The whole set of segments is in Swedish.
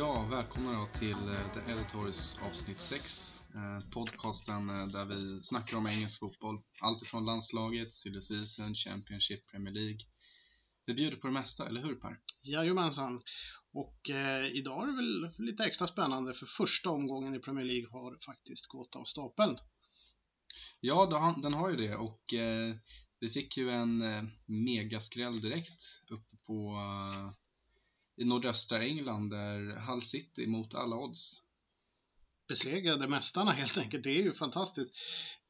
Ja, välkomna då till eh, The Editors avsnitt 6. Eh, podcasten eh, där vi snackar om engelsk fotboll. Allt ifrån landslaget, silly season, Championship, Premier League. Vi bjuder på det mesta, eller hur Per? Jajamensan. Och eh, idag är det väl lite extra spännande för första omgången i Premier League har faktiskt gått av stapeln. Ja, den har ju det och eh, vi fick ju en eh, megaskräll direkt uppe på eh, i nordöstra England där Hull City mot alla odds besegrade mästarna helt enkelt. Det är ju fantastiskt.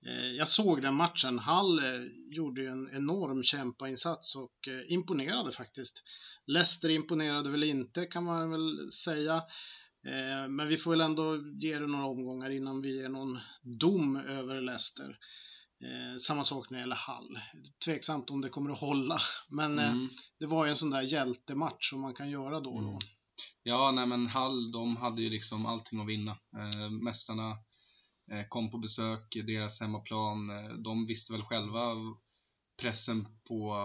Eh, jag såg den matchen. Hull eh, gjorde ju en enorm kämpainsats och eh, imponerade faktiskt. Leicester imponerade väl inte kan man väl säga. Men vi får väl ändå ge det några omgångar innan vi ger någon dom över Leicester. Eh, samma sak när det gäller Hall. Tveksamt om det kommer att hålla, men eh, mm. eh, det var ju en sån där hjältematch som man kan göra då och då. Mm. Ja, nej men Hall, de hade ju liksom allting att vinna. Eh, mästarna eh, kom på besök, deras hemmaplan, eh, de visste väl själva pressen på,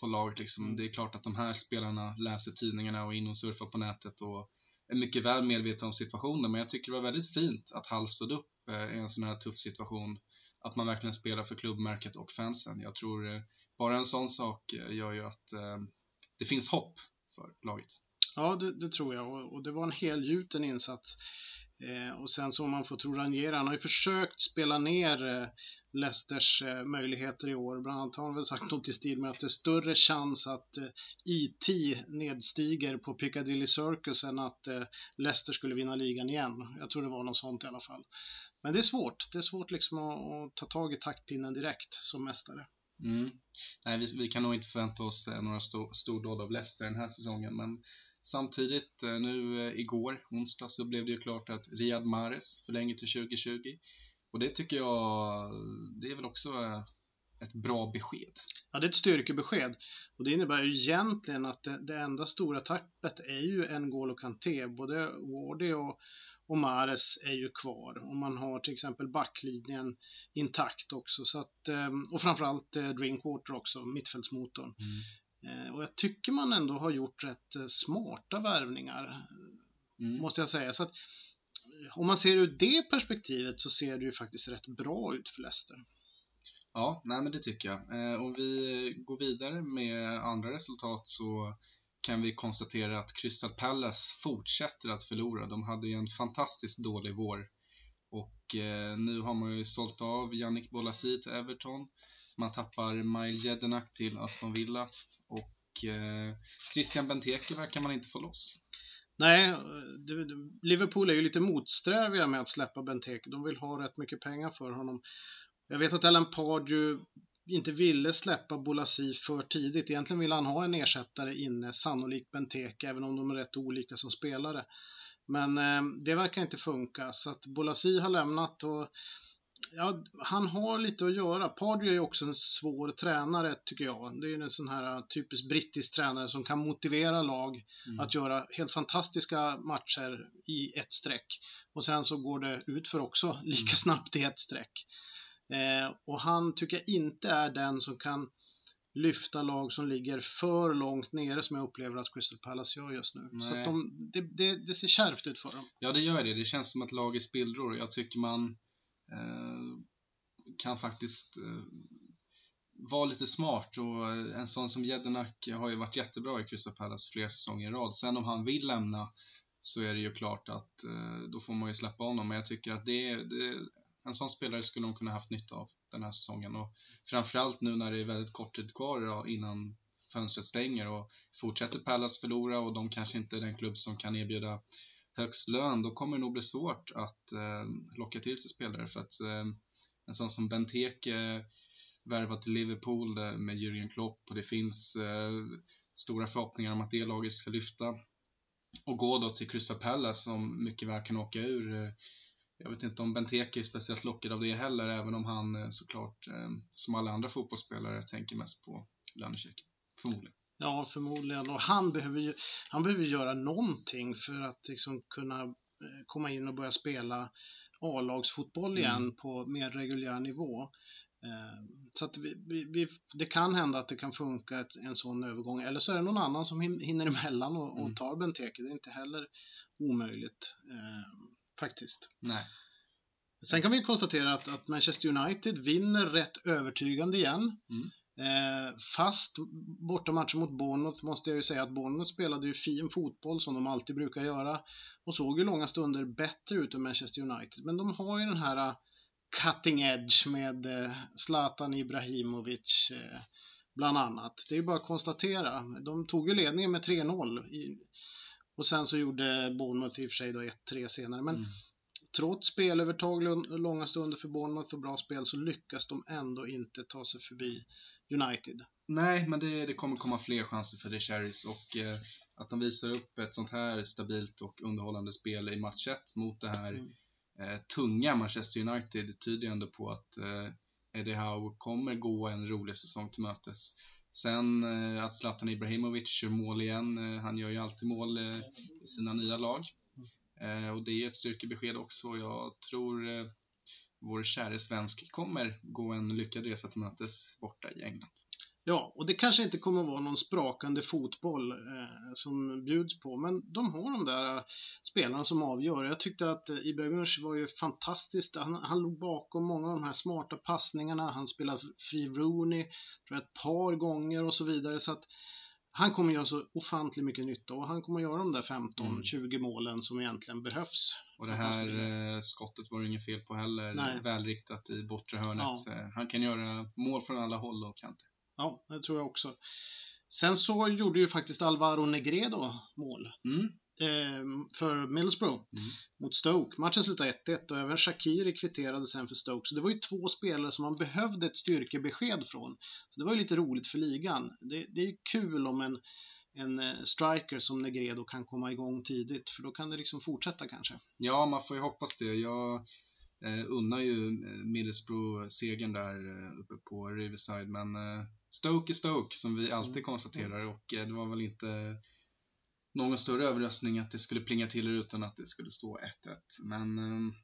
på laget liksom. Mm. Det är klart att de här spelarna läser tidningarna och in och surfar på nätet och är mycket väl medvetna om situationen, men jag tycker det var väldigt fint att Hall stod upp i en sån här tuff situation att man verkligen spelar för klubbmärket och fansen. Jag tror eh, bara en sån sak eh, gör ju att eh, det finns hopp för laget. Ja, det, det tror jag och, och, det var en helgjuten insats. Eh, och sen så om man får tro Ranieri, han har ju försökt spela ner eh, Leicesters eh, möjligheter i år. Bland annat har han väl sagt något i stil med att det är större chans att eh, IT nedstiger på Piccadilly Circus än att eh, Leicester skulle vinna ligan igen. Jag tror det var något sånt i alla fall. Men det är svårt. Det är svårt liksom att, att ta tag i taktpinnen direkt som mästare. Mm. Nej, vi, vi, kan nog inte förvänta oss eh, några stor, stordåd av Leicester den här säsongen, men samtidigt eh, nu eh, igår, onsdag, så blev det ju klart att Riyad Mahrez förlänger till 2020 och det tycker jag, det är väl också ett bra besked. Ja, det är ett styrkebesked och det innebär ju egentligen att det, det enda stora tappet är ju N'Golo Kanté, både Wardy och och Mares är ju kvar och man har till exempel backlinjen intakt också. Så att, ehm, och framförallt eh, Drinkwater också, mittfältsmotorn. Mm. Eh, och jag tycker man ändå har gjort rätt eh, smarta värvningar, mm. måste jag säga. Så att, om man ser ur det perspektivet så ser det ju faktiskt rätt bra ut för Leicester. Ja, nej men det tycker jag. Om vi går vidare med andra resultat så kan vi konstatera att Crystal Palace fortsätter att förlora. De hade ju en fantastiskt dålig vår och eh, nu har man ju sålt av Yannick Bolasie till Everton. Man tappar Mile Jedinak till Aston Villa och eh, Christian Benteke verkar man inte få loss. Nej, Liverpool är ju lite motsträviga med att släppa Benteke. De vill ha rätt mycket pengar för honom. Jag vet att Ellen Pardew inte ville släppa Bolasi för tidigt. Egentligen ville han ha en ersättare inne, sannolikt Benteke, även om de är rätt olika som spelare. Men eh, det verkar inte funka, så att Bolasi har lämnat och ja, han har lite att göra. Pardew är också en svår tränare, tycker jag. Det är en sån här eh, typisk brittisk tränare som kan motivera lag mm. att göra helt fantastiska matcher i ett streck. Och sen så går det ut för också lika mm. snabbt i ett streck. Eh, och han tycker jag inte är den som kan lyfta lag som ligger för långt nere som jag upplever att Crystal Palace gör just nu. Nej. Så de, det, det, det, ser kärvt ut för dem. Ja, det gör det. Det känns som att lag är spillror. Jag tycker man eh, kan faktiskt eh, vara lite smart och en sån som Jedinak har ju varit jättebra i Crystal Palace flera säsonger i rad. Sen om han vill lämna så är det ju klart att eh, då får man ju släppa honom. Men jag tycker att det, det en sån spelare skulle de kunna haft nytta av den här säsongen. Och framförallt nu när det är väldigt kort tid kvar innan fönstret stänger och fortsätter Pallas förlora och de kanske inte är den klubb som kan erbjuda högst lön, då kommer det nog bli svårt att eh, locka till sig spelare. För att eh, en sån som Benteke eh, värvat till Liverpool eh, med Jürgen Klopp och det finns eh, stora förhoppningar om att det laget ska lyfta och gå då till Crystal Palace som mycket väl kan åka ur eh, jag vet inte om Benteke är speciellt lockad av det heller, även om han eh, såklart, eh, som alla andra fotbollsspelare, tänker mest på lönechecken. Förmodligen. Ja, förmodligen. Och han behöver ju han behöver göra någonting för att liksom kunna eh, komma in och börja spela A-lagsfotboll igen mm. på mer reguljär nivå. Så att vi, vi, det kan hända att det kan funka ett, en sån övergång, eller så är det någon annan som hinner emellan och, och mm. tar Benteke. Det är inte heller omöjligt faktiskt. Nej. Sen kan vi konstatera att, att Manchester United vinner rätt övertygande igen. Mm. Eh, fast bortamatchen mot Bournemouth måste jag ju säga att Bournemouth spelade ju fin fotboll som de alltid brukar göra och såg ju långa stunder bättre ut än Manchester United. Men de har ju den här uh, cutting edge med uh, Zlatan Ibrahimovic uh, bland annat. Det är ju bara att konstatera. De tog ju ledningen med 3-0 och sen så gjorde Bournemouth i och för sig då 1-3 senare. Men mm trots spelövertag långa stunder för Bournemouth och bra spel så lyckas de ändå inte ta sig förbi United. Nej, men det, det kommer komma fler chanser för The Cherries och eh, att de visar upp ett sånt här stabilt och underhållande spel i match 1 mot det här mm. eh, tunga Manchester United tyder ju ändå på att eh, Eddie Howe kommer gå en rolig säsong till mötes. Sen eh, att Zlatan Ibrahimovic gör mål igen, eh, han gör ju alltid mål eh, i sina nya lag. Eh, och det är ett styrkebesked också. Jag tror eh, vår käre svensk kommer gå en lyckad resa till mötes borta i England. Ja, och det kanske inte kommer att vara någon sprakande fotboll eh, som bjuds på, men de har de där eh, spelarna som avgör. Jag tyckte att eh, Ibrahimovic var ju fantastiskt. Han, han låg bakom många av de här smarta passningarna. Han spelade fri Rooney tror jag, ett par gånger och så vidare. Så att han kommer göra så ofantligt mycket nytta och han kommer göra de där 15-20 mm. målen som egentligen behövs. Och det här eh, skottet var det inget fel på heller. Nej. Välriktat i bortre hörnet. Ja. Han kan göra mål från alla håll och kanter. Ja, det tror jag också. Sen så gjorde ju faktiskt Alvaro Negredo mål. Mm eh, för Middlesbrough mm. mot Stoke. Matchen slutade 1-1 och även Shakiri kvitterade sen för Stoke. Så det var ju två spelare som man behövde ett styrkebesked från. Så det var ju lite roligt för ligan. Det, det är ju kul om en, en eh, striker som Negredo kan komma igång tidigt, för då kan det liksom fortsätta kanske. Ja, man får ju hoppas det. Jag eh, unnar ju eh, Middlesbrough segern där eh, uppe på Riverside, men eh, Stoke är Stoke som vi alltid mm. konstaterar och eh, det var väl inte någon större överraskning att det skulle plinga till utan att det skulle stå 1-1. Men eh,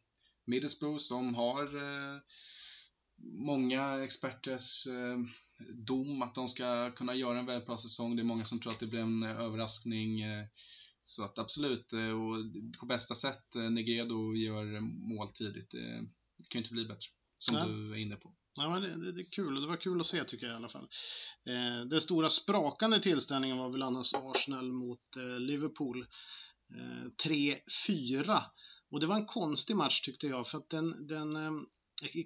Middlesbrough som har eh, många experters eh, dom att de ska kunna göra en väldigt bra säsong. Det är många som tror att det blir en eh, överraskning. Eh, så att absolut, och på bästa sätt, Negredo gör mål tidigt. Det kan ju inte bli bättre, som ja. du är inne på. Ja, men det, det, det, är kul, det var kul att se tycker jag i alla fall. Eh, den stora sprakande tillställningen var väl annars Arsenal mot eh, Liverpool. Eh, 3-4. Och det var en konstig match tyckte jag, för att den, den eh,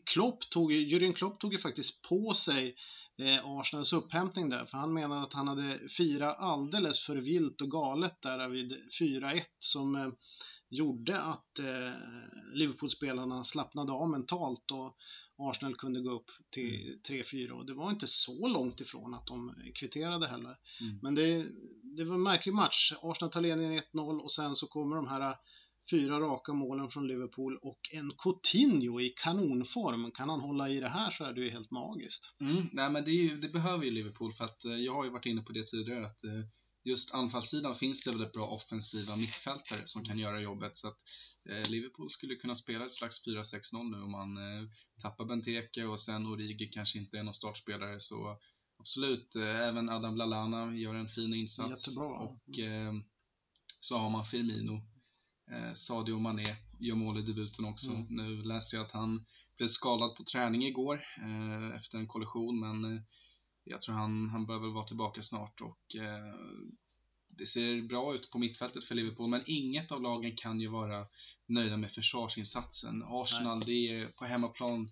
Klopp tog, Jürgen Klopp tog ju faktiskt på sig eh, Arsenals upphämtning där, för han menade att han hade firat alldeles för vilt och galet där vid 4-1 som eh, gjorde att eh, Liverpool-spelarna slappnade av mentalt och Arsenal kunde gå upp till 3-4 mm. och det var inte så långt ifrån att de kvitterade heller. Mm. Men det, det var en märklig match. Arsenal tar ledningen 1-0 och sen så kommer de här fyra raka målen från Liverpool och en Coutinho i kanonform. Kan han hålla i det här så är det ju helt magiskt. Mm, nej men det, ju, det, behöver ju Liverpool för att eh, jag har ju varit inne på det tidigare att eh, just anfallssidan finns det väldigt bra offensiva mittfältare som kan göra jobbet. Så att eh, Liverpool skulle kunna spela ett slags 4-6-0 nu om man eh, tappar Benteke och sen Origi kanske inte är någon startspelare. Så absolut, eh, även Adam Lallana gör en fin insats. Jättebra. Och eh, så har man Firmino. Eh, Sadio Mané gör mål i debuten också. Mm. Nu läste jag att han blev skadad på träning igår eh, efter en kollision men jag tror han, han behöver vara tillbaka snart och eh, det ser bra ut på mittfältet för Liverpool men inget av lagen kan ju vara nöjda med försvarsinsatsen. Arsenal, Nej. det är på hemmaplan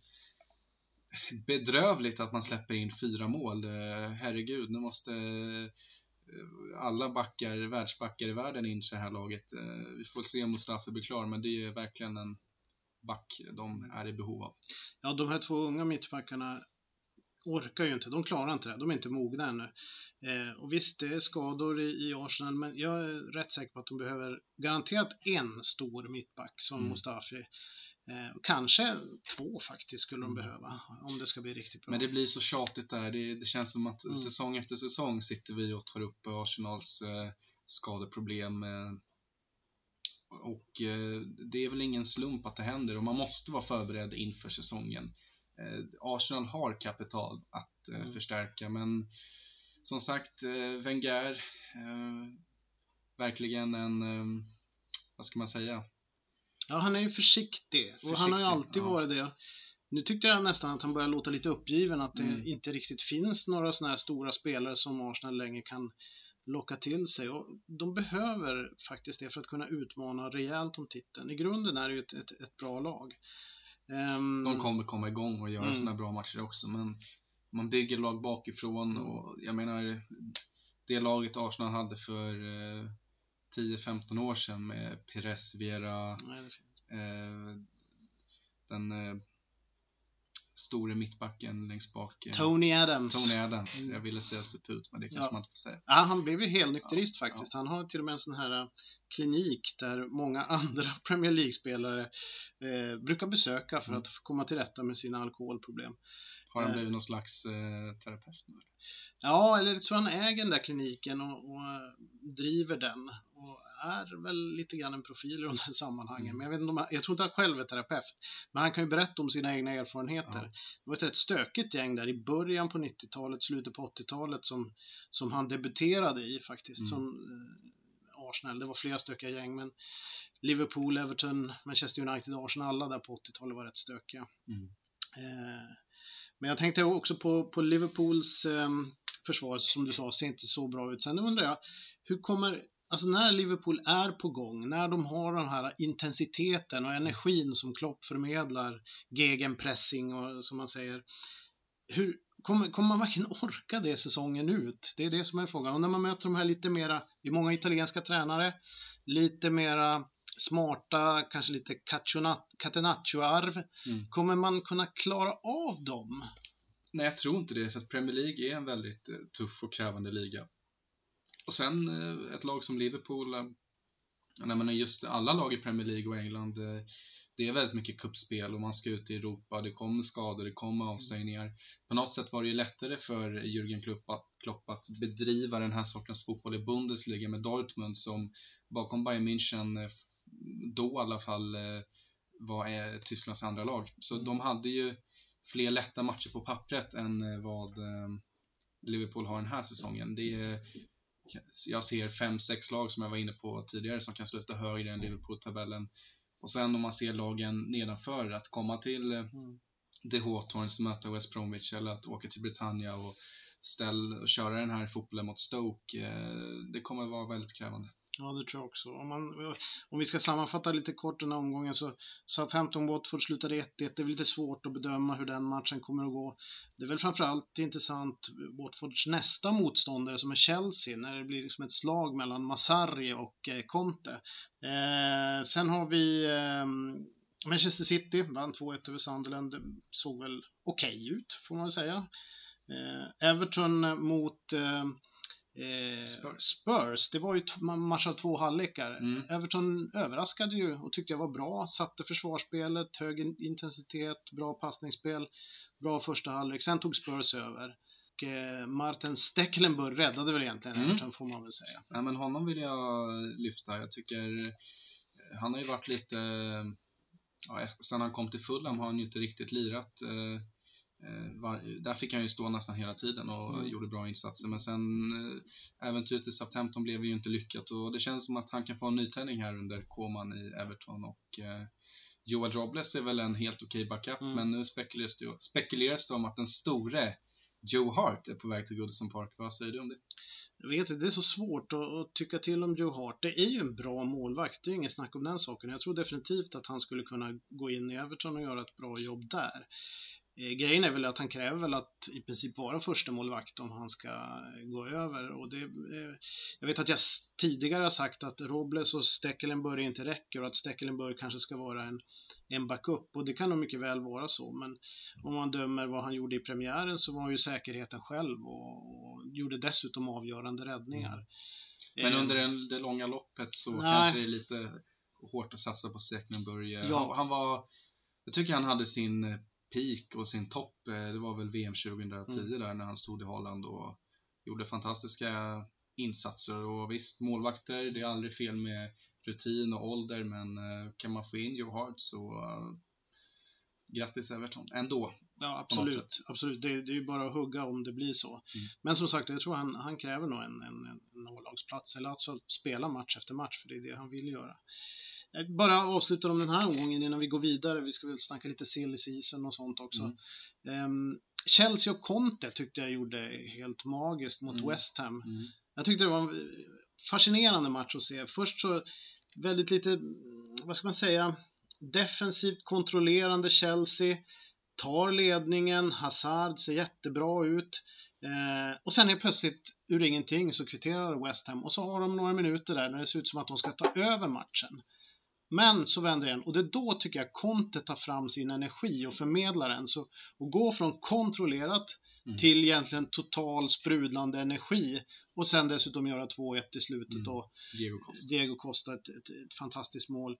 bedrövligt att man släpper in fyra mål. Eh, herregud, nu måste eh, alla backar, världsbackar i världen in till det här laget. Eh, vi får se om Mustafa blir klar, men det är verkligen en back de är i behov av. Ja, de här två unga mittbackarna orkar ju inte, de klarar inte det, de är inte mogna ännu. Eh, och visst, det är skador i, i, Arsenal, men jag är rätt säker på att de behöver garanterat en stor mittback som mm. Mustafi. Eh, kanske två faktiskt skulle de mm. behöva om det ska bli riktigt bra. Men det blir så tjatigt där. Det, det känns som att mm. säsong efter säsong sitter vi och tar upp Arsenals eh, skadeproblem. Eh, och eh, det är väl ingen slump att det händer och man måste vara förberedd inför säsongen. Eh, Arsenal har kapital att eh, mm. förstärka men som sagt, eh, Wenger verkligen en vad ska man säga? Ja, han är ju försiktig. Och han har ju Försiktig, alltid ja. varit det. Nu tyckte jag nästan att han börjar låta lite uppgiven, att det Mm. inte riktigt finns några sådana här stora spelare som Arsenal längre kan locka till sig. Och de behöver faktiskt det för att kunna utmana rejält om titeln. I grunden är det ju ett, ett, ett bra lag. Ehm, De kommer komma igång och göra Mm. sådana bra matcher också, men man bygger lag bakifrån och jag menar, det laget Arsenal hade för eh, 10-15 år sedan med Pires, Vera, nej, eh, den eh, store mittbacken längst bak. eh, Tony Adams. Tony Adams. Mm. Jag ville säga Suput, men det kanske Ja. man inte får säga. Ja, han blev ju helnykterist Ja, faktiskt. Han har till och med en sån här eh, klinik där många andra Premier League-spelare eh, brukar besöka för Mm. att komma till rätta med sina alkoholproblem. Har han Eh. blivit någon slags eh, terapeut nu? Ja, eller jag tror han äger den där kliniken och, och driver den och är väl lite grann en profil i de här sammanhangen. Mm. Men jag, vet inte om, han- jag tror inte han själv är terapeut. Men han kan ju berätta om sina egna erfarenheter. Ja. Det var ett rätt stökigt gäng där i början på 90-talet, slutet på 80-talet som, som han debuterade i faktiskt. Mm. Som eh, Arsenal. Det var flera stökiga gäng men Liverpool, Everton, Manchester United, Arsenal, alla där på 80-talet var rätt stökiga. Mm. Eh, men jag tänkte också på, på Liverpools eh, försvar, som du sa, ser inte så bra ut. Sen undrar jag, hur kommer, alltså när Liverpool är på gång, när de har den här intensiteten och energin som Klopp förmedlar, gegenpressing och som man säger, hur, kommer, kommer man verkligen orka det säsongen ut? Det är det som är frågan. Och när man möter de här lite mera, det är många italienska tränare, lite mera smarta, kanske lite catenaccio-arv. Mm. Kommer man kunna klara av dem? Nej, jag tror inte det, för att Premier League är en väldigt eh, tuff och krävande liga. Och sen eh, ett lag som Liverpool, eh, nej, men just alla lag i Premier League och England, eh, det är väldigt mycket kuppspel och man ska ut i Europa, det kommer skador, det kommer avstängningar. På något sätt var det ju lättare för Jürgen Klopp att, bedriva den här sortens fotboll i Bundesliga med Dortmund som bakom Bayern München, då i alla fall, var Tysklands andra lag. Så Mm. de hade ju fler lätta matcher på pappret än vad Liverpool har den här säsongen. Det är, jag ser fem, sex lag som jag var inne på tidigare som kan sluta högre än Liverpool-tabellen. Och sen om man ser lagen nedanför, att komma till eh, Mm. The Hawthorns, möta West Bromwich eller att åka till Britannia och, ställ, och köra den här fotbollen mot Stoke, eh, det kommer vara väldigt krävande. Ja, det tror jag också. Om, man, om vi ska sammanfatta lite kort den här omgången så Southampton-Watford slutade 1-1. Det är väl lite svårt att bedöma hur den matchen kommer att gå. Det är väl framförallt intressant Watfords nästa motståndare som är Chelsea när det blir liksom ett slag mellan Massari och eh, Conte. Eh, sen har vi eh, Manchester City, vann 2-1 över Sunderland. Det såg väl okej ut, får man väl säga. Eh, Everton mot eh, eh, Spurs. Spurs. det var ju match av två halvlekar. Mm. Everton överraskade ju och tyckte jag var bra. Satte försvarsspelet, hög in- intensitet, bra passningsspel, bra första halvlek. Sen tog Spurs över. Och, eh, Martin Stecklenburg räddade väl egentligen Mm. Everton får man väl säga. Nej, men honom vill jag lyfta. Jag tycker eh, han har ju varit lite, ja, sen han kom till Fulham har han ju inte riktigt lirat. Eh, var, där fick han ju stå nästan hela tiden och Mm. gjorde bra insatser. Men sen eh, äventyret i Southampton blev ju inte lyckat och det känns som att han kan få en nytändning här under Koman i Everton och eh, Joel Robles är väl en helt okej backup Mm. men nu spekuleras det, spekuleras det om att den store Joe Hart är på väg till Goodison Park. Vad säger du om det? Jag vet inte, det är så svårt att, att tycka till om Joe Hart. Det är ju en bra målvakt, det är inget snack om den saken. Jag tror definitivt att han skulle kunna gå in i Everton och göra ett bra jobb där. Eh, grejen är väl att han kräver väl att i princip vara första målvakt om han ska eh, gå över. Och det, eh, jag vet att jag tidigare har sagt att Robles och Stekelenburg inte räcker och att Stekelenburg kanske ska vara en, en backup. Och det kan nog mycket väl vara så. Men om man dömer vad han gjorde i premiären så var han ju säkerheten själv och, och gjorde dessutom avgörande räddningar. Men Eh, under en, det långa loppet så Nej. kanske det är lite hårt att satsa på Stekenburg. Ja. Han, han var, jag tycker han hade sin peak och sin topp, eh, det var väl VM 2010 Mm. där när han stod i Holland och gjorde fantastiska insatser. Och visst, målvakter, det är aldrig fel med rutin och ålder, men eh, kan man få in Joe Hart så eh, grattis Everton, ändå. Ja, absolut. absolut. Det, det är ju bara att hugga om det blir så. Mm. Men som sagt, jag tror han, han kräver nog en, en, en A-lagsplats eller alltså spela match efter match för det är det han vill göra. Jag bara avslutar om den här omgången innan vi går vidare. Vi ska väl snacka lite silly season och sånt också. Mm. Um, Chelsea och Conte tyckte jag gjorde helt magiskt mot mm. West Ham. Mm. Jag tyckte det var en fascinerande match att se. Först så väldigt lite, vad ska man säga, defensivt kontrollerande Chelsea tar ledningen, Hazard ser jättebra ut. Eh, och sen är plötsligt ur ingenting så kvitterar West Ham och så har de några minuter där när det ser ut som att de ska ta över matchen. Men så vänder det igen och det är då tycker jag Conte tar fram sin energi och förmedlar den. Så, och går från kontrollerat mm. till egentligen total sprudlande energi och sen dessutom göra 2-1 i slutet mm. och Diego Costa, Diego Costa ett, ett, ett fantastiskt mål.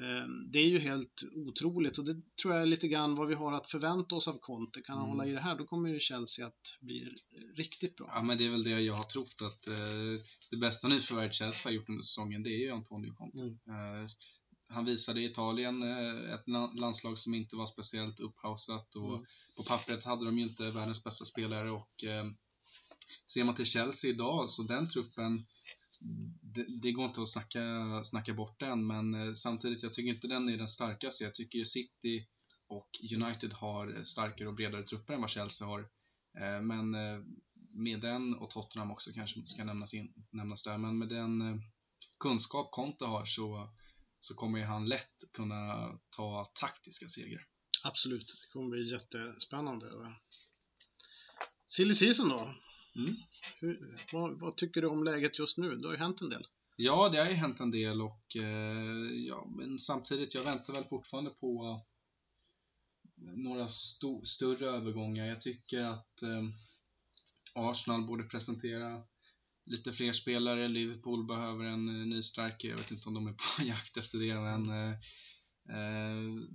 Ehm, det är ju helt otroligt och det tror jag är lite grann vad vi har att förvänta oss av Conte. Kan han mm. hålla i det här då kommer ju Chelsea att bli riktigt bra. Ja men det är väl det jag har trott att eh, det bästa nyförvärvet Chelsea har gjort under säsongen det är ju Antonio Conte. Mm. Eh, han visade Italien eh, ett landslag som inte var speciellt upphausat och mm. på pappret hade de ju inte världens bästa spelare och eh, ser man till Chelsea idag så den truppen det, det, går inte att snacka, snacka bort den, men eh, samtidigt, jag tycker inte den är den starkaste. Jag tycker City och United har starkare och bredare trupper än vad Chelsea har. Eh, men med den, och Tottenham också kanske ska nämnas, in, nämnas där, men med den kunskap Conte har så, så kommer ju han lätt kunna ta taktiska segrar. Absolut, det kommer bli jättespännande det där. Silly season då? Mm. Hur, vad, vad, tycker du om läget just nu? Det har ju hänt en del. Ja, det har ju hänt en del och eh, ja, men samtidigt, jag väntar väl fortfarande på några st större övergångar. Jag tycker att eh, Arsenal borde presentera lite fler spelare. Liverpool behöver en eh, ny striker. Jag vet inte om de är på jakt efter det, men eh, eh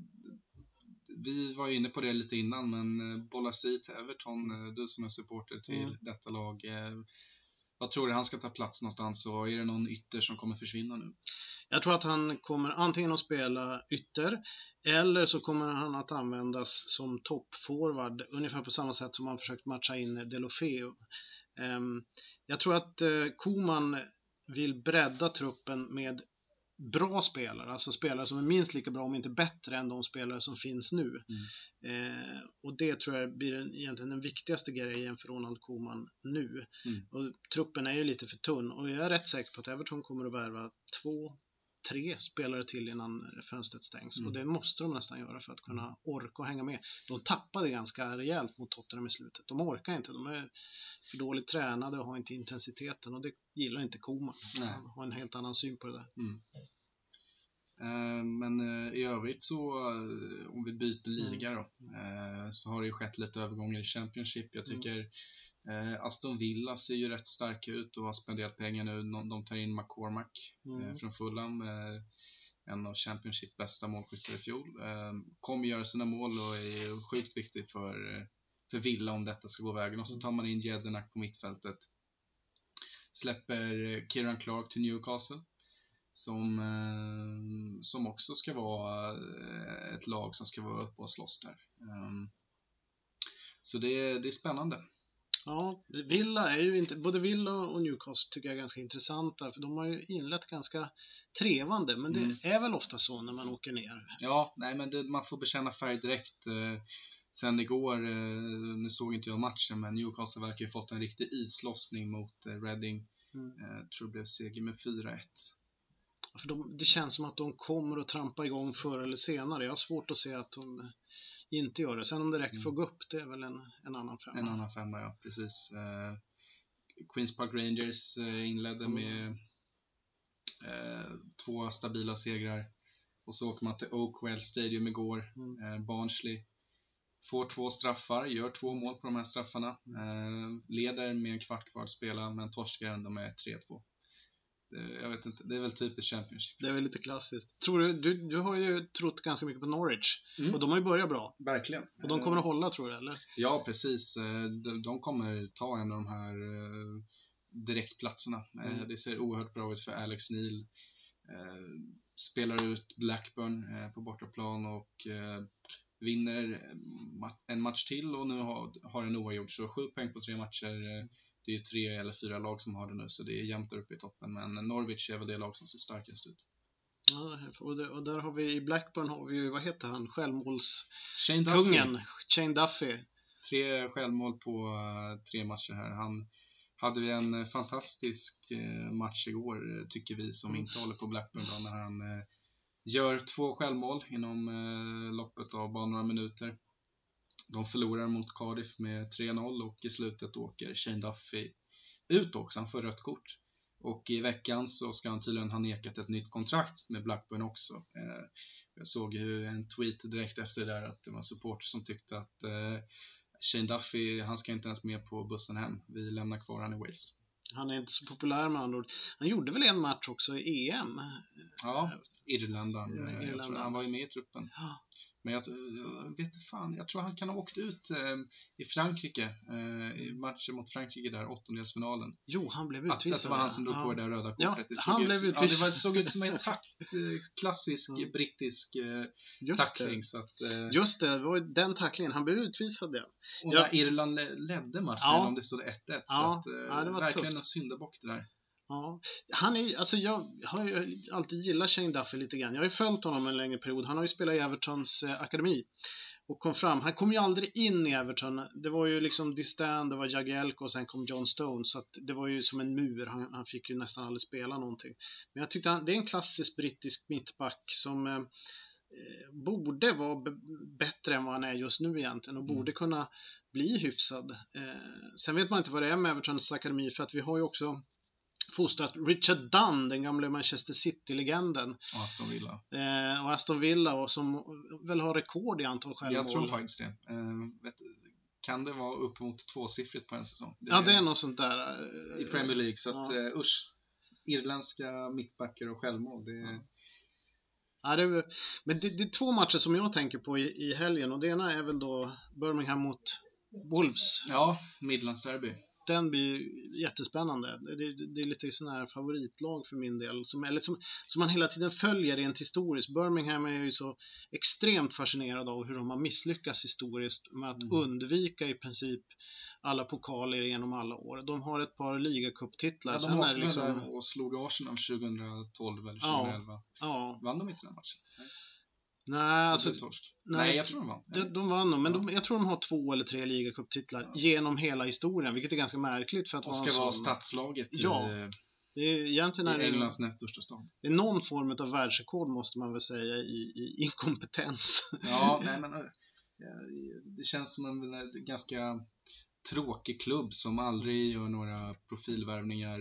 vi var inne på det lite innan, men eh, Bolasi till Everton, eh, du som är supporter till mm. detta lag. Vad tror du han ska ta plats någonstans och är det någon ytter som kommer försvinna nu? Jag tror att han kommer antingen att spela ytter eller så kommer han att användas som toppforward ungefär på samma sätt som han försökt matcha in Delofeo. Ehm, jag tror att Koman vill bredda truppen med bra spelare, alltså spelare som är minst lika bra om inte bättre än de spelare som finns nu. Mm. Eh, och det tror jag blir den, egentligen den viktigaste grejen för Ronald Koeman nu. Mm. Och truppen är ju lite för tunn och jag är rätt säker på att Everton kommer att värva två, tre spelare till innan fönstret stängs. Mm. Och det måste de nästan göra för att kunna mm. orka och hänga med. De tappade ganska rejält mot Tottenham i slutet. De orkar inte, de är för dåligt tränade och har inte intensiteten och det gillar inte Koman. Han har en helt annan syn på det där. Mm. Eh, men eh, i övrigt så, eh, om vi byter liga då, så har det ju skett lite övergångar i Championship. Jag mm. tycker mm. Aston Villa ser ju rätt starka ut och har spenderat pengar nu. De tar in McCormack mm. från Fulham, en av Championship bästa målskyttar i fjol. Kommer göra sina mål och är sjukt viktig för, för Villa om detta ska gå vägen. Och så mm. tar man in Jedinak på mittfältet. Släpper Kieran Clark till Newcastle som, eh, som också ska vara eh, ett lag som ska vara uppe och slåss där. Ehm, så det, det är spännande. Ja, Villa är ju inte, både Villa och Newcastle tycker jag är ganska intressanta för de har ju inlett ganska trevande men det mm. är väl ofta så när man åker ner. Ja, nej men det, man får bekänna färg direkt. Eh, sen igår, nu såg inte jag matchen men Newcastle verkar ju fått en riktig islossning mot Reading. Mm. Jag tror det blev seger med 4-1. För de, det känns som att de kommer att trampa igång förr eller senare. Jag har svårt att se att de inte gör det. Sen om det räcker för att gå upp, det är väl en, en annan femma. En annan femma, ja. Precis. Uh, Queens Park Rangers uh, inledde mm. med uh, två stabila segrar. Och så åker man till Oakwell Stadium igår, mm. Barnsley. Får två straffar, gör två mål på de här straffarna. Mm. leder med en kvart kvar att spela, men torskar ändå med 3-2 jag vet inte, det är väl typiskt Championship. Det är väl lite klassiskt. Tror du, du, du har ju trott ganska mycket på Norwich mm. och de har ju börjat bra. Verkligen. Och de kommer att hålla tror du, eller? Ja, precis. Eh, de, de kommer ta en av de här eh, direktplatserna. Eh, mm. Det ser oerhört bra ut för Alex Neil. Spelar ut Blackburn på bortaplan och vinner en match till och nu har, har en oavgjord. Så sju poäng på tre matcher det är ju tre eller fyra lag som har det nu så det är jämnt där uppe i toppen men Norwich är väl det lag som ser starkast ut. Ja, och, det, och där har vi i Blackburn har vi ju, vad heter han, självmålskungen. Shane Duffy. Tre självmål på eh, tre matcher här. Han hade vi en eh, fantastisk eh, match igår tycker vi som Mm. inte håller på Blackburn då, när han gör två självmål inom loppet av bara några minuter. De förlorar mot Cardiff med 3-0 och i slutet åker Shane Duffy ut också, han får rött kort. Och i veckan så ska han tydligen ha nekat ett nytt kontrakt med Blackburn också. Eh, jag såg ju en tweet direkt efter det där att det var supporter som tyckte att eh, Shane Duffy, han ska inte ens med på bussen hem. Vi lämnar kvar han i Wales. Han är inte så populär med andra ord. Han gjorde väl en match också i EM? Ja. Ja, eh, han var ju med i truppen. Ja. Men jag, jag vet fan, jag tror han kan ha åkt ut eh, i Frankrike, eh, i matchen mot Frankrike där, åttondelsfinalen. Jo, han blev Att, att utvisad. det var han som drog ja. på det där röda Ja, kortet. det han ut, blev Ja, det utvisad. var, såg ut som en takt, eh, klassisk Ja. brittisk eh, Just tackling. det. Så att, Just det, det var den tacklingen. Han blev utvisad ja. och Ja. när Irland le- ledde matchen, Ja. om det stod 1-1. Ja. Så att, Ja, det var verkligen tufft. en syndabock det där. Ja, han är, alltså jag har ju alltid gillat Shane Duffy lite grann. Jag har ju följt honom en längre period. Han har ju spelat i Evertons eh, akademi och kom fram. Han kom ju aldrig in i Everton. Det var ju liksom Distan, det var Jagielko och sen kom John Stone. Så att det var ju som en mur. Han, han fick ju nästan aldrig spela någonting. Men jag tyckte han, det är en klassisk brittisk mittback som eh, eh, borde vara bättre än vad han är just nu egentligen och Mm. borde kunna bli hyfsad. Eh, sen vet man inte vad det är med Evertons akademi för att vi har ju också fostrat Richard Dunn, den gamle Manchester City-legenden, Och Aston Villa. eh, och Aston Villa och som väl har rekord i antal självmål. Jag tror faktiskt det. Eh, vet, kan det vara upp mot tvåsiffrigt på en säsong? Ja, det är något sånt där. eh, I Premier League, så att Ja. eh, usch. Irländska mittbackar och självmål, det. Ja. Ja, det är, men det, det är två matcher som jag tänker på i, i helgen och det ena är väl då Birmingham mot Wolves. Ja, Midlands Derby. Den blir jättespännande. Det, det, det är lite sån här favoritlag för min del. Som, eller som, som man hela tiden följer rent historiskt. Birmingham är ju så extremt fascinerad av hur de har misslyckats historiskt med att Mm. undvika i princip alla pokaler genom alla år. De har ett par ligacuptitlar. Ja, de Sen är det liksom, och slog Arsenal 2012 eller Ja. 2011. ja, Vann de inte den matchen? Nej, nej, alltså, torsk. nej. Nej, jag tror de vann. De, de vann nog, men de, jag tror de har två eller tre ligacuptitlar genom hela historien, vilket är ganska märkligt för att och vara ska en vara sån. stadslaget Ja, i, Det är, egentligen i Englands näst största stad. det är någon form av världsrekord måste man väl säga i, i inkompetens. Ja, nej men eh, det känns som en eh, ganska tråkig klubb som aldrig gör några profilvärvningar.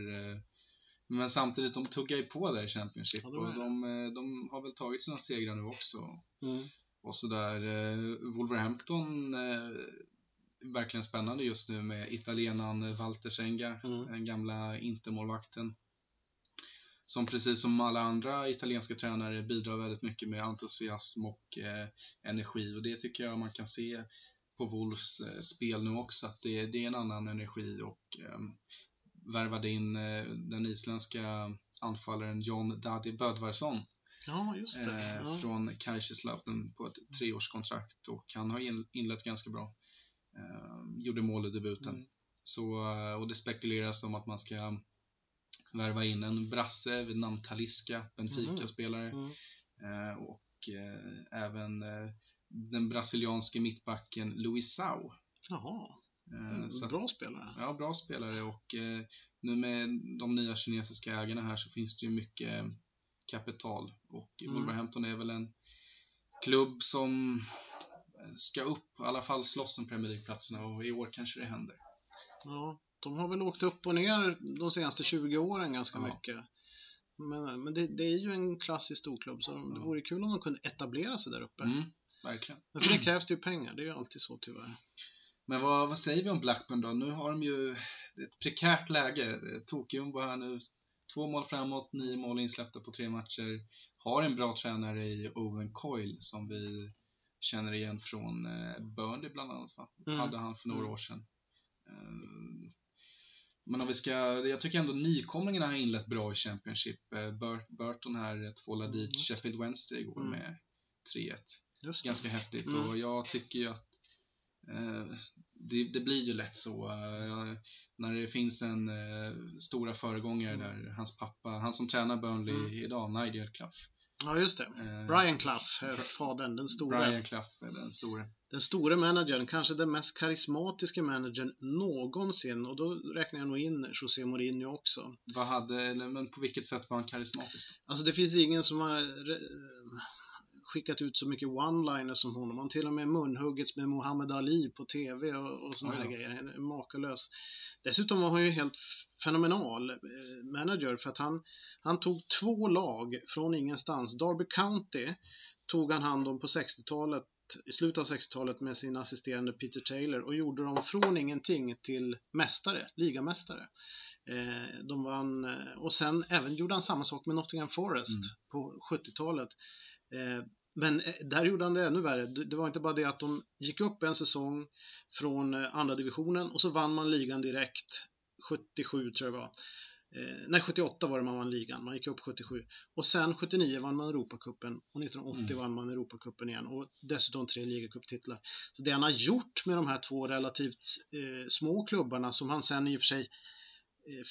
Men samtidigt, de tuggar ju på där i Championship Ja, och de, eh, de har väl tagit sina segrar nu också. Mm. Och sådär, eh, Wolverhampton eh, verkligen spännande just nu med italienaren Walter Senga, Mm. den gamla intermålvakten. Som precis som alla andra italienska tränare bidrar väldigt mycket med entusiasm och eh, energi och det tycker jag man kan se på Wolves spel nu också att det, det är en annan energi och eh, värvade in eh, den isländska anfallaren John Dadi Bödvarsson Ja, just det. eh, Ja. från Kaiserslautern på ett treårskontrakt och han har in, inlett ganska bra. Eh, gjorde mål i debuten. Mm. Så, och det spekuleras om att man ska värva in en brasse vid namn Taliska, Benfica-spelare. Mm. Eh, och även den brasilianske mittbacken Luis Sau. Jaha, Eh, så att- bra spelare. Ja, bra spelare och eh, nu med de nya kinesiska ägarna här så finns det ju mycket kapital och Mm. Wolverhampton är väl en klubb som ska upp, i alla fall slåss om Premier League-platserna och i år kanske det händer. Ja, de har väl åkt upp och ner de senaste 20 åren ganska Ja. mycket. Men, men det, det är ju en klassisk storklubb så det Ja. vore kul om de kunde etablera sig där uppe. Mm, verkligen. Men för det krävs det ju pengar, det är ju alltid så tyvärr. Men vad, vad säger vi om Blackburn då? Nu har de ju ett prekärt läge. Tokjumbo här nu. Två mål framåt, nio mål insläppta på tre matcher. Har en bra tränare i Owen Coyle som vi känner igen från eh, Burnley bland annat. Va? Mm. Hade han för några Mm. år sedan. Eh, men om vi ska, jag tycker ändå nykomlingarna har inlett bra i Championship. Eh, Burt, Burton här tvålade Mm, dit det. Sheffield Wednesday igår Mm. med 3-1 Just det. ganska häftigt Mm. och jag tycker ju att det, det, blir ju lätt så. Eh, när det finns en eh, stora föregångare mm. där, hans pappa, han som tränar Burnley mm. idag, Nigel Clough. Ja, just det. Eh, Brian Clough, fadern, den stora. Brian Clough den store. Den store managern, kanske den mest karismatiska managern någonsin och då räknar jag nog in José Mourinho också. Vad hade, men på vilket sätt var han karismatisk? Alltså det finns ingen som har skickat ut så mycket one-liners som honom. Han till och med munhuggits med Muhammad Ali på TV och, och såna här grejer. Makalös. Dessutom var han ju helt fenomenal eh, manager för att han, han tog två lag från ingenstans. Derby County tog han hand om på 60-talet i slutet av 60-talet med sin assisterande Peter Taylor och gjorde dem från ingenting till mästare, ligamästare. Eh, de vann, eh, och sen även gjorde han samma sak med Nottingham Forest mm. på 70-talet. Eh, men eh, där gjorde han det ännu värre. Det var inte bara det att de gick upp en säsong från eh, andra divisionen och så vann man ligan direkt. 77 tror jag det var. nej, 78 var det man vann ligan. Man gick upp 77. Och sen 79 vann man Europacupen och 1980 mm. vann man Europacupen igen och dessutom tre ligacuptitlar. Så det han har gjort med de här två relativt eh, små klubbarna som han sen i och för sig Eh,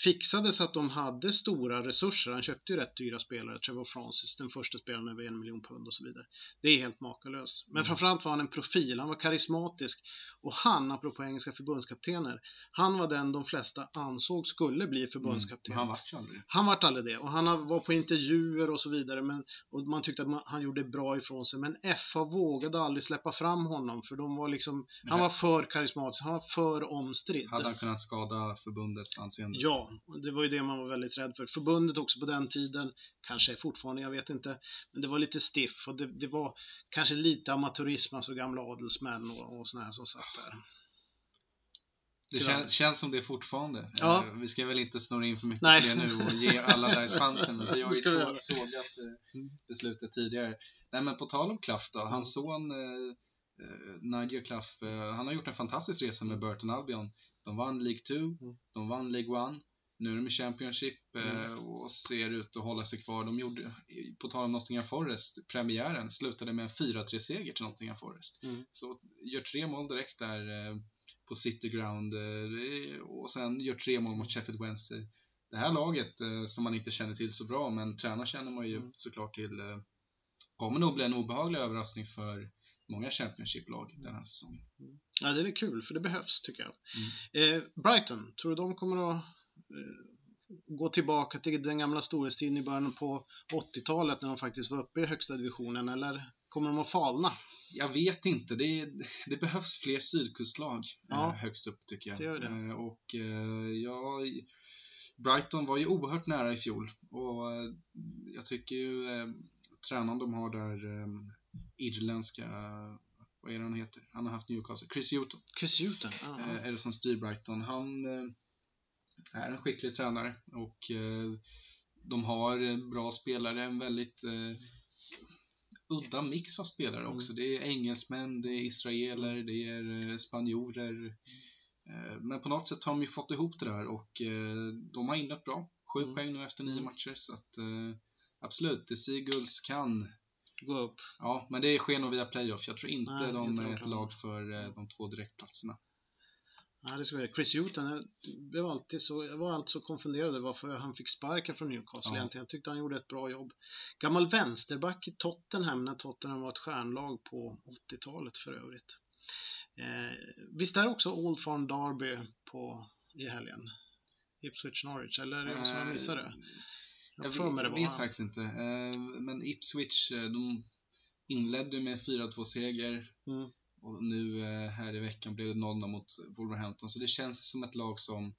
fixade så att de hade stora resurser. Han köpte ju rätt dyra spelare, Trevor Francis, den första spelaren över en miljon pund och så vidare. Det är helt makalöst. Men mm. framförallt var han en profil, han var karismatisk och han, apropå engelska förbundskaptener, han var den de flesta ansåg skulle bli förbundskapten. Mm. Han vart aldrig Han vart aldrig det och han var på intervjuer och så vidare men, och man tyckte att man, han gjorde bra ifrån sig. Men FA vågade aldrig släppa fram honom för de var liksom, han var för karismatisk, han var för omstridd. Hade han kunnat skada förbundets anseende? Ja, det var ju det man var väldigt rädd för. Förbundet också på den tiden, kanske fortfarande, jag vet inte, men det var lite stiff och det, det var kanske lite amatörism, alltså gamla adelsmän och, och sådana här som satt där. Det kän, känns som det fortfarande. Ja. Vi ska väl inte snurra in för mycket Nej. på det nu och ge alla där chansen. Vi har ju så, sågat eh, mm. beslutet tidigare. Nej men på tal om Klaff då, hans son eh, eh, Nigel Klaff, eh, han har gjort en fantastisk resa med Burton Albion. De vann League 2, mm. de vann League 1, nu är de i Championship eh, mm. och ser ut att hålla sig kvar. De gjorde, på tal om Nottingham Forest, premiären slutade med en 4-3-seger till Nottingham Forest. Mm. Så gör tre mål direkt där eh, på City Ground eh, och sen gör tre mål mot Sheffield Wednesday. Det här laget som man inte känner till så bra, men tränare känner man ju mm. såklart till, kommer nog bli en obehaglig överraskning för många Championship-lag den här säsongen. Mm. Ja, det är kul, för det behövs tycker jag. Mm. Eh, Brighton, tror du de kommer att eh, gå tillbaka till den gamla storhetstiden i början på 80-talet när de faktiskt var uppe i högsta divisionen, eller kommer de att falna? Jag vet inte. Det, det behövs fler sydkustlag ja, eh, högst upp tycker jag. Det gör det. Eh, och eh, ja, Brighton var ju oerhört nära i fjol och eh, jag tycker ju eh, tränaren de har där eh, irländska, vad är det han heter? Han har haft Newcastle, Chris Hewton. Chris Hewton, ah. Är det som styr Brighton. Han eh, är en skicklig tränare och eh, de har bra spelare, en väldigt udda mix av spelare också. Mm. Det är engelsmän, det är israeler, det är spanjorer. Men på något sätt har de ju fått ihop det där och de har inlett bra. Sju mm. poäng nu efter nio mm. matcher så att absolut, The Seagulls kan gå upp. Ja, men det sker nog via playoff. Jag tror inte Nej, de är ett lag för eh, de två direktplatserna. Nej, det ska jag. Chris Hewton, jag, blev alltid så, jag var alltid så konfunderad varför han fick sparken från Newcastle ja. egentligen. Jag tyckte han gjorde ett bra jobb. Gammal vänsterback i Tottenham när Tottenham var ett stjärnlag på 80-talet för övrigt. Eh, visst är också Old Farm Derby på, i helgen? Ipswich Norwich, eller är det jag som missade det? Jag, jag, jag vet faktiskt inte. Eh, men Ipswich, eh, de inledde med 4-2 seger. Mm. Och nu eh, här i veckan blev det 0 mot Wolverhampton. Så det känns som ett lag som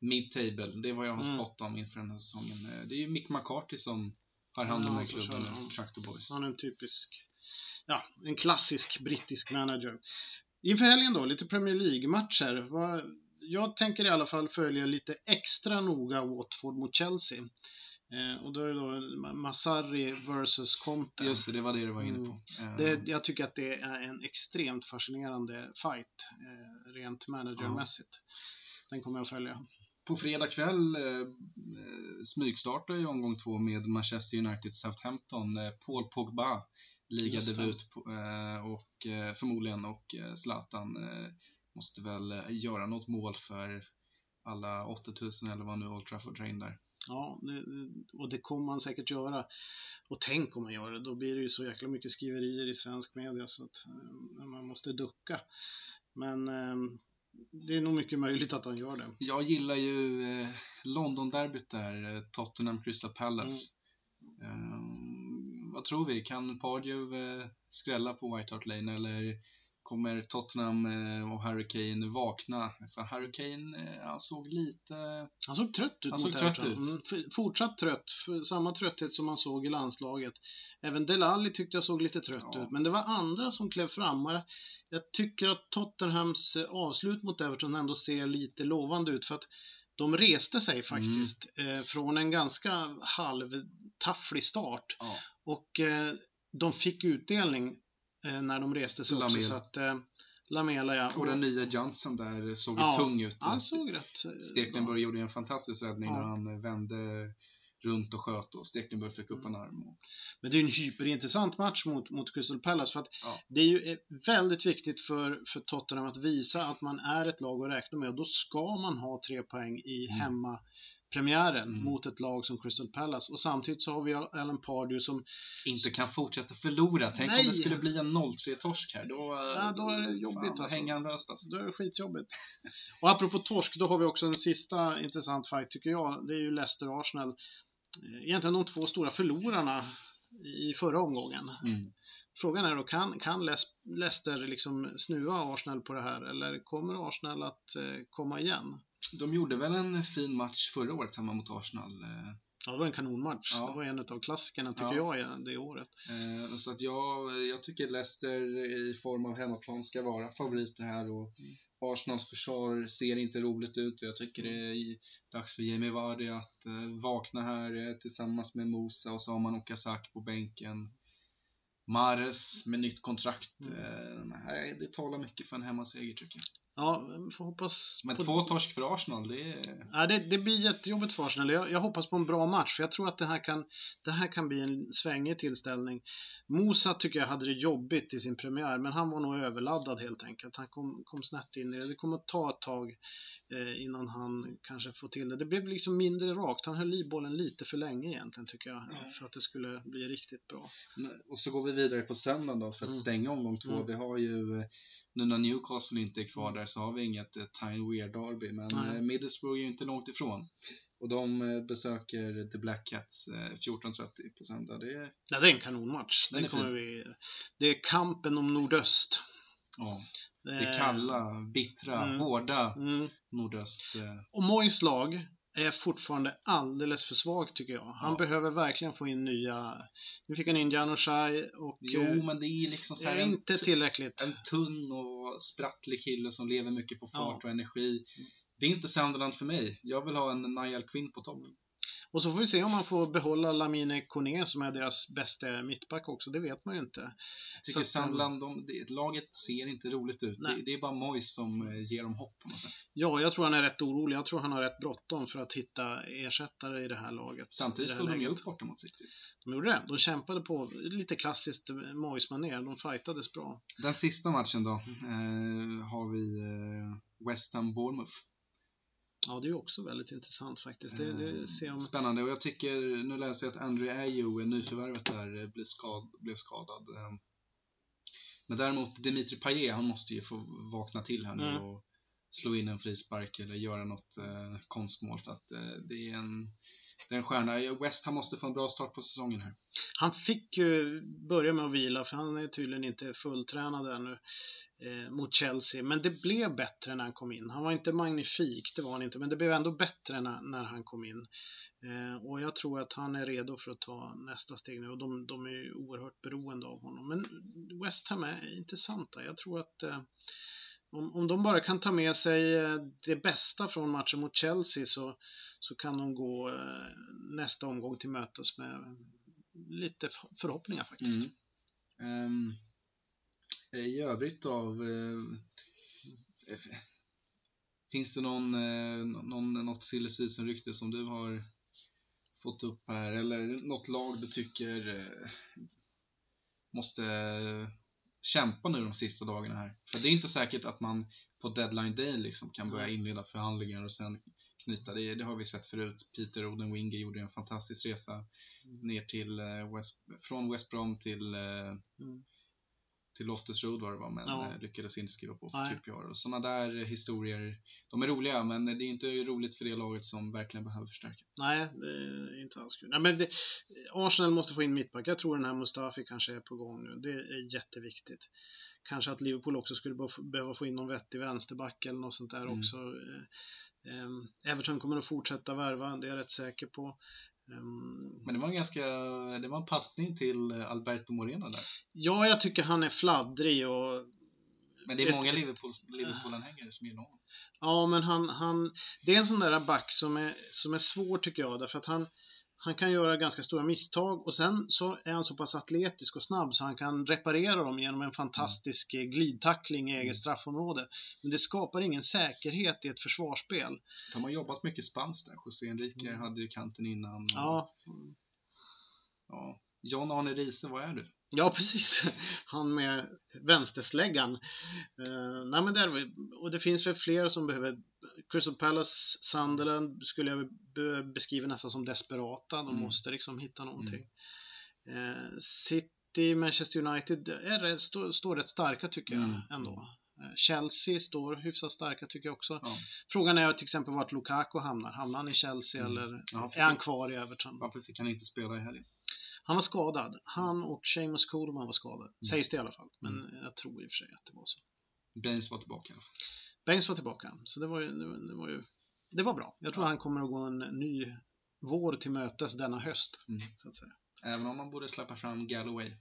mid-table. Det vad jag har mm. spottat om inför den här säsongen. Det är ju Mick McCarthy som har hand om den klubben nu, Tractor Boys. Han är en typisk, ja, en klassisk brittisk manager. Inför helgen då, lite Premier League-matcher. Jag tänker i alla fall följa lite extra noga Watford mot Chelsea. Eh, och då är det då Masari versus Conte. Just det, det var det du var inne på. Mm. Det, jag tycker att det är en extremt fascinerande fight, eh, rent managermässigt. Mm. Den kommer jag att följa. På fredag kväll eh, smygstartar ju omgång två med Manchester United Southampton. Eh, Paul Pogba ligadebut eh, och eh, förmodligen och eh, Zlatan eh, måste väl eh, göra något mål för alla 8000 eller vad nu Old Trafford drar in där. Ja, det, och det kommer man säkert göra. Och tänk om man gör det, då blir det ju så jäkla mycket skriverier i svensk media så att eh, man måste ducka. Men eh, det är nog mycket möjligt att han gör det. Jag gillar ju eh, London-derbyt där, eh, Tottenham Crystal Palace. Eh, vad tror vi? Kan Pardew eh, skrälla på White Hart Lane eller kommer Tottenham eh, och Harry Kane vakna? För Harry Kane, eh, han såg lite... Han såg trött ut Han såg trött ut. Mm, Fortsatt trött, samma trötthet som man såg i landslaget. Även Delali tyckte jag såg lite trött Ja. ut, men det var andra som klev fram. Och jag, jag tycker att Tottenhams eh, avslut mot Everton ändå ser lite lovande ut, för att de reste sig faktiskt Mm. eh, från en ganska halvtafflig start. Ja, Och eh, de fick utdelning när de reste sig också. Lamela. Så att, eh, Lamela, ja. och den nya Johnson där såg Ja, tung ut. Han såg rätt eh, Stekenburg gjorde en fantastisk räddning Ja. när han vände runt och sköt och Stekenburg fick upp en arm. Och, Men det är en hyperintressant match mot, mot Crystal Palace för att Ja. det är ju eh, väldigt viktigt för, för Tottenham att visa att man är ett lag att räkna med och då ska man ha tre poäng i Mm. Hemmapremiären Mm. mot ett lag som Crystal Palace och samtidigt så har vi Alan Pardew som, inte kan fortsätta förlora. Tänk Nej. om det skulle bli en 0-3-torsk här. Då, Ja, då är det jobbigt, fan, alltså. löst alltså. då är det skitjobbigt. Och apropå torsk, då har vi också en sista intressant fight tycker jag. Det är ju Leicester-Arsenal. Eh, Egentligen de två stora förlorarna i förra omgången. Mm. Frågan är då, kan, kan Leicester liksom snuva Arsenal på det här eller kommer Arsenal att eh, komma igen? De gjorde väl en fin match förra året hemma mot Arsenal. eh, Ja, det var en kanonmatch. Ja. Det var en av klassikerna tycker Ja. jag det året. Eh, Så att jag, jag tycker Leicester i form av hemmaplan ska vara favoriter här och Arsenals försvar ser inte roligt ut och jag tycker det är dags för Jamie Vardy att eh, vakna här eh, tillsammans med Mosa och så har man Okazaki på bänken. Mares med nytt kontrakt. Eh, nej, det talar mycket för en hemmaseger tycker jag. Ja, får hoppas Men på... två torsk för Arsenal, det är... Ja, det, det blir jättejobbigt för Arsenal. Jag, jag hoppas på en bra match, för jag tror att det här kan, det här kan bli en svängig tillställning. Mosa tycker jag hade det jobbigt i sin premiär, men han var nog överladdad helt enkelt. Han kom, kom snett in i det. Det kommer att ta ett tag eh, innan han kanske får till det. Det blev liksom mindre rakt. Han höll i bollen lite för länge egentligen, tycker jag, Ja. för att det skulle bli riktigt bra. Och så går vi vidare på söndagen då för att Mm. stänga omgång två. Mm. Vi har ju, eh, nu när Newcastle inte är kvar där så har vi inget eh, Tyne Weir Derby, men Nej. eh, Middlesbrough är ju inte långt ifrån. Och de eh, besöker The Black Cats eh, 14.30 på söndag. Det är, Ja, det är en kanonmatch. Den Det, är kommer fin. vi, det är kampen om nordöst. ja, Det är kalla, bittra, Mm. hårda Mm. nordöst. eh, Och Moyes lag är fortfarande alldeles för svagt tycker jag. Han Ja. behöver verkligen få in nya... Nu fick han in Janoshai och... Jo, eh, men det är liksom så här är en, inte tillräckligt. en tunn och sprattlig kille som lever mycket på fart Ja. och energi. Det är inte Sunderland för mig. Jag vill ha en Niall Quinn på topp. Och så får vi se om man får behålla Lamine Kone som är deras bästa mittback också. Det vet man ju inte. Jag tycker att, Sunderland, de, det, laget ser inte roligt ut. Det, det är bara Moyes som eh, ger dem hopp på något sätt. Ja, jag tror han är rätt orolig. Jag tror han har rätt bråttom för att hitta ersättare i det här laget. Samtidigt stod de ju upp borta mot City. De gjorde det. De kämpade på lite klassiskt Moyes-manér. De fightades bra. Den sista matchen då eh, har vi eh, West Ham Bournemouth. Ja, det är också väldigt intressant faktiskt. Det, det Eh, ser om... Spännande och jag tycker, nu läste jag att Andrew Ayew, nyförvärvet där, eh, blev, skad, blev skadad. eh. Men däremot Dimitri Payet, han måste ju få vakna till här nu Mm. och slå in en frispark eller göra något eh, konstmål för att eh, det är en det är en stjärna. West han måste få en bra start på säsongen här. Han fick ju börja med att vila för han är tydligen inte fulltränad ännu eh, mot Chelsea. Men det blev bättre när han kom in. Han var inte magnifik, det var han inte, men det blev ändå bättre när, när han kom in. Eh, och jag tror att han är redo för att ta nästa steg nu och de, de är ju oerhört beroende av honom. Men West Ham är intressanta. Jag tror att eh, om, om de bara kan ta med sig eh, det bästa från matchen mot Chelsea så, så kan de gå eh, nästa omgång till mötes med lite förhoppningar faktiskt. Mm. Um, I övrigt av eh, Finns det någon, eh, någon, något silly season rykte som du har fått upp här eller något lag du tycker eh, måste kämpa nu de sista dagarna här. För det är inte säkert att man på deadline day liksom kan börja inleda förhandlingar och sen knyta det. Det har vi sett förut. Peter Odenwinger gjorde en fantastisk resa Mm. ner till eh, West, från West Brom till eh, Mm. Till Loftus Road var det var, men Ja. eh, lyckades inte skriva på Nej. för QPR. Och sådana där historier, de är roliga, men det är inte roligt för det laget som verkligen behöver förstärka. Nej, det är inte alls kul. Nej, men det, Arsenal måste få in mittback. Jag tror den här Mustafi kanske är på gång nu. Det är jätteviktigt. Kanske att Liverpool också skulle behöva få- behöva få in någon vettig vänsterback eller något sånt där Mm. också. Eh, ehm, Everton kommer att fortsätta värva, det är jag rätt säker på. Ehm, Men det var en ganska, det var en passning till eh, Alberto Moreno där. Ja, jag tycker han är fladdrig och Men det är Ett- många Liverpool, Liverpool-anhängare som gillar honom. Ja, men han, han, det är en sån där back som är, som är svår tycker jag, därför att han, han kan göra ganska stora misstag och sen så är han så pass atletisk och snabb så han kan reparera dem genom en fantastisk eh, glidtackling i Mm. eget straffområde. Men det skapar ingen säkerhet i ett försvarsspel. De har jobbat mycket spanskt där. José Enrique Mm. hade ju kanten innan. och- Ja, ja. John Arne Riise, vad är du? Ja precis. Han med vänstersläggan. Eh, nej, men där, och det finns väl fler som behöver Crystal Palace, Sunderland skulle jag be- beskriva nästan som desperata. De Mm. måste liksom hitta någonting. Eh, City, Manchester United är, står, står rätt starka tycker jag Mm. ändå. Eh, Chelsea står hyfsat starka tycker jag också. Ja. Frågan är till exempel vart Lukaku hamnar. Hamnar han i Chelsea Mm. eller Ja, är han kvar i Everton? Varför fick han inte spela i helgen? Han var skadad. Han och Seamus Coleman var skadade. Mm. Sägs det i alla fall. Men jag tror i och för sig att det var så. Baines var tillbaka i alla fall. Baines var tillbaka. Så det var ju, det var, det var ju det var bra. Jag tror han kommer att gå en ny vår till mötes denna höst. Mm. Så att säga. Även om man borde släppa fram Galloway.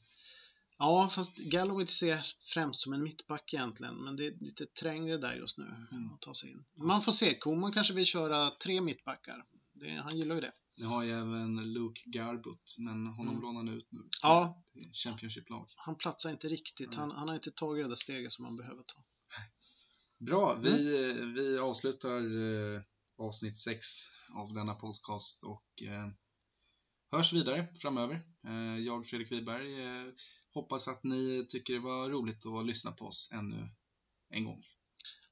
Ja, fast Galloway ser främst som en mittback egentligen, men det är lite trängre där just nu Mm. att ta sig in. Man får se, Koman kanske vill köra tre mittbackar. Det, han gillar ju det. Nu har ju även Luke Garbut, men honom Mm. lånar han ut nu. Ja. Championship-lag. Han platsar inte riktigt, Nej. han, han har inte tagit det där steget som han behöver ta. Bra, vi, vi avslutar eh, avsnitt 6 av denna podcast och eh, hörs vidare framöver. Eh, jag, Fredrik Wiberg, eh, hoppas att ni tycker det var roligt att lyssna på oss ännu en gång.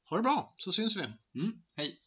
Ha det bra, så syns vi. Mm, hej!